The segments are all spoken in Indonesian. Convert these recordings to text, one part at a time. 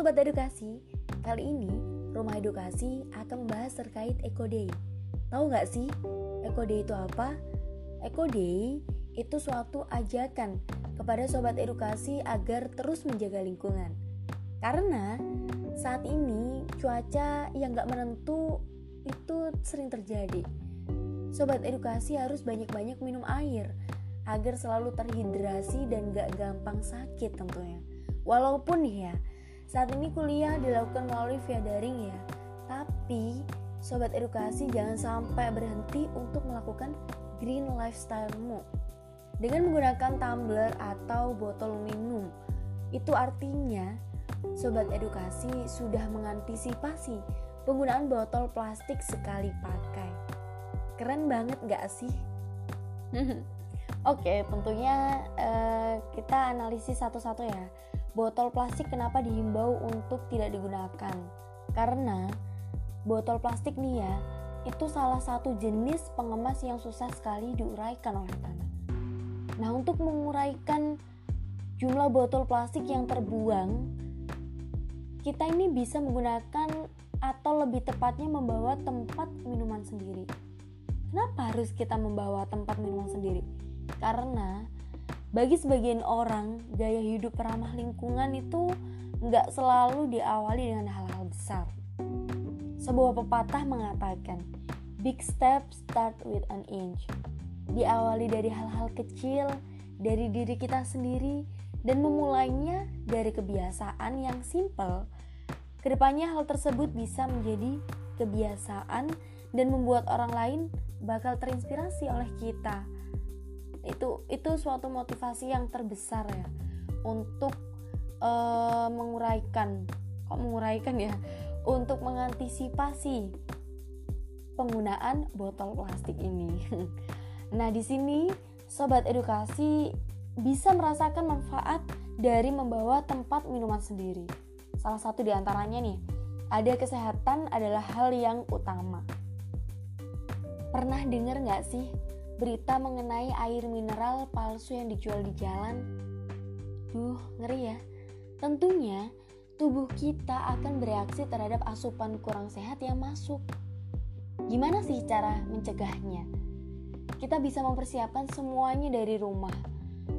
Sobat Edukasi, kali ini Rumah Edukasi akan membahas terkait Eco Day. Tahu nggak sih Eco Day itu apa? Eco Day itu suatu ajakan kepada Sobat Edukasi agar terus menjaga lingkungan. Karena saat ini cuaca yang nggak menentu itu sering terjadi. Sobat Edukasi harus banyak-banyak minum air agar selalu terhidrasi dan gak gampang sakit tentunya. Walaupun ya, saat ini kuliah dilakukan melalui via daring ya, tapi sobat edukasi jangan sampai berhenti untuk melakukan green lifestyle-mu dengan menggunakan tumbler atau botol minum. Itu artinya sobat edukasi sudah mengantisipasi penggunaan botol plastik sekali pakai. Keren banget gak sih? Oke, tentunya uh, kita analisis satu-satu ya botol plastik kenapa dihimbau untuk tidak digunakan? Karena botol plastik nih ya, itu salah satu jenis pengemas yang susah sekali diuraikan oleh tanah. Nah, untuk menguraikan jumlah botol plastik yang terbuang, kita ini bisa menggunakan atau lebih tepatnya membawa tempat minuman sendiri. Kenapa harus kita membawa tempat minuman sendiri? Karena bagi sebagian orang, gaya hidup ramah lingkungan itu nggak selalu diawali dengan hal-hal besar. Sebuah pepatah mengatakan, Big step start with an inch. Diawali dari hal-hal kecil, dari diri kita sendiri, dan memulainya dari kebiasaan yang simple. Ke depannya hal tersebut bisa menjadi kebiasaan dan membuat orang lain bakal terinspirasi oleh kita itu itu suatu motivasi yang terbesar ya untuk uh, menguraikan kok menguraikan ya untuk mengantisipasi penggunaan botol plastik ini. nah, di sini sobat edukasi bisa merasakan manfaat dari membawa tempat minuman sendiri. Salah satu di antaranya nih, ada kesehatan adalah hal yang utama. Pernah dengar nggak sih berita mengenai air mineral palsu yang dijual di jalan. Duh, ngeri ya. Tentunya tubuh kita akan bereaksi terhadap asupan kurang sehat yang masuk. Gimana sih cara mencegahnya? Kita bisa mempersiapkan semuanya dari rumah.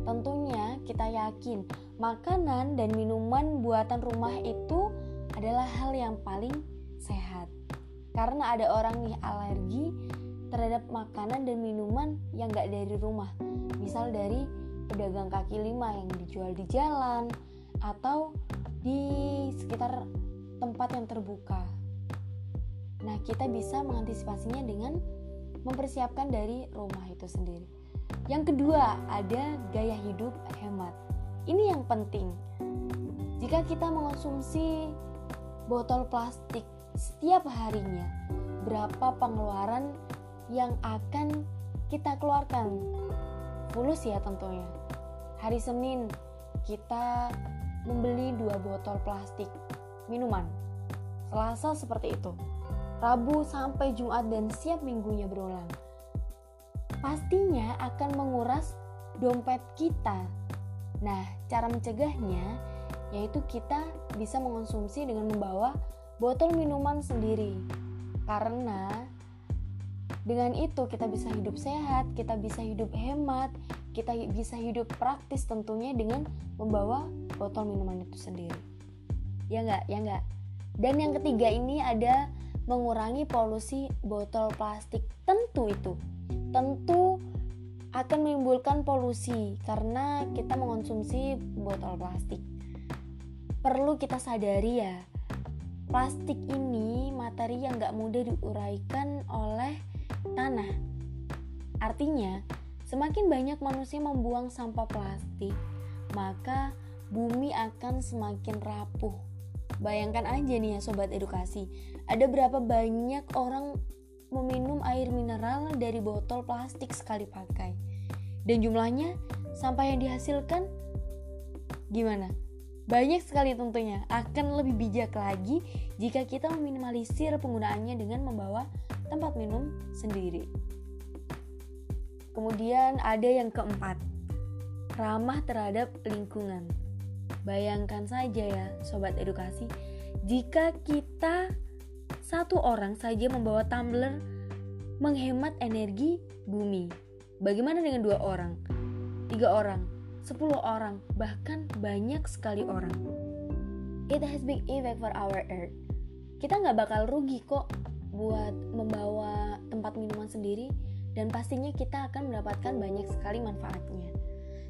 Tentunya kita yakin makanan dan minuman buatan rumah itu adalah hal yang paling sehat. Karena ada orang nih alergi terhadap makanan dan minuman yang gak dari rumah. Misal dari pedagang kaki lima yang dijual di jalan atau di sekitar tempat yang terbuka. Nah kita bisa mengantisipasinya dengan mempersiapkan dari rumah itu sendiri. Yang kedua ada gaya hidup hemat. Ini yang penting. Jika kita mengonsumsi botol plastik setiap harinya berapa pengeluaran yang akan kita keluarkan. Fulus ya tentunya. Hari Senin kita membeli dua botol plastik minuman. Selasa seperti itu. Rabu sampai Jumat dan siap minggunya berulang. Pastinya akan menguras dompet kita. Nah, cara mencegahnya yaitu kita bisa mengonsumsi dengan membawa botol minuman sendiri. Karena dengan itu kita bisa hidup sehat, kita bisa hidup hemat, kita bisa hidup praktis tentunya dengan membawa botol minuman itu sendiri. Ya enggak? Ya enggak? Dan yang ketiga ini ada mengurangi polusi botol plastik. Tentu itu. Tentu akan menimbulkan polusi karena kita mengonsumsi botol plastik. Perlu kita sadari ya, plastik ini materi yang gak mudah diuraikan oleh tanah. Artinya, semakin banyak manusia membuang sampah plastik, maka bumi akan semakin rapuh. Bayangkan aja nih ya sobat edukasi, ada berapa banyak orang meminum air mineral dari botol plastik sekali pakai. Dan jumlahnya sampah yang dihasilkan gimana? Banyak sekali tentunya. Akan lebih bijak lagi jika kita meminimalisir penggunaannya dengan membawa tempat minum sendiri. Kemudian ada yang keempat, ramah terhadap lingkungan. Bayangkan saja ya, sobat edukasi, jika kita satu orang saja membawa tumbler menghemat energi bumi. Bagaimana dengan dua orang, tiga orang, sepuluh orang, bahkan banyak sekali orang? It has big effect for our earth. Kita nggak bakal rugi kok buat membawa tempat minuman sendiri dan pastinya kita akan mendapatkan banyak sekali manfaatnya.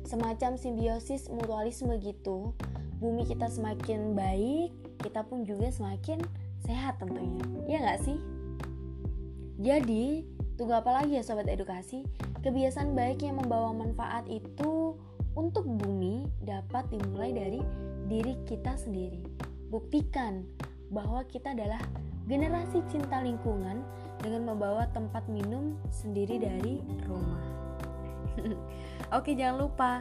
Semacam simbiosis mutualisme gitu. Bumi kita semakin baik kita pun juga semakin sehat tentunya. Ya nggak sih? Jadi tunggu apa lagi ya sobat edukasi? Kebiasaan baik yang membawa manfaat itu untuk bumi dapat dimulai dari diri kita sendiri. Buktikan bahwa kita adalah generasi cinta lingkungan dengan membawa tempat minum sendiri dari rumah Oke, jangan lupa.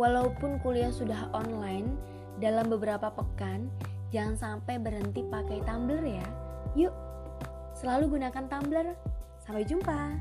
Walaupun kuliah sudah online dalam beberapa pekan, jangan sampai berhenti pakai tumbler ya. Yuk, selalu gunakan tumbler. Sampai jumpa.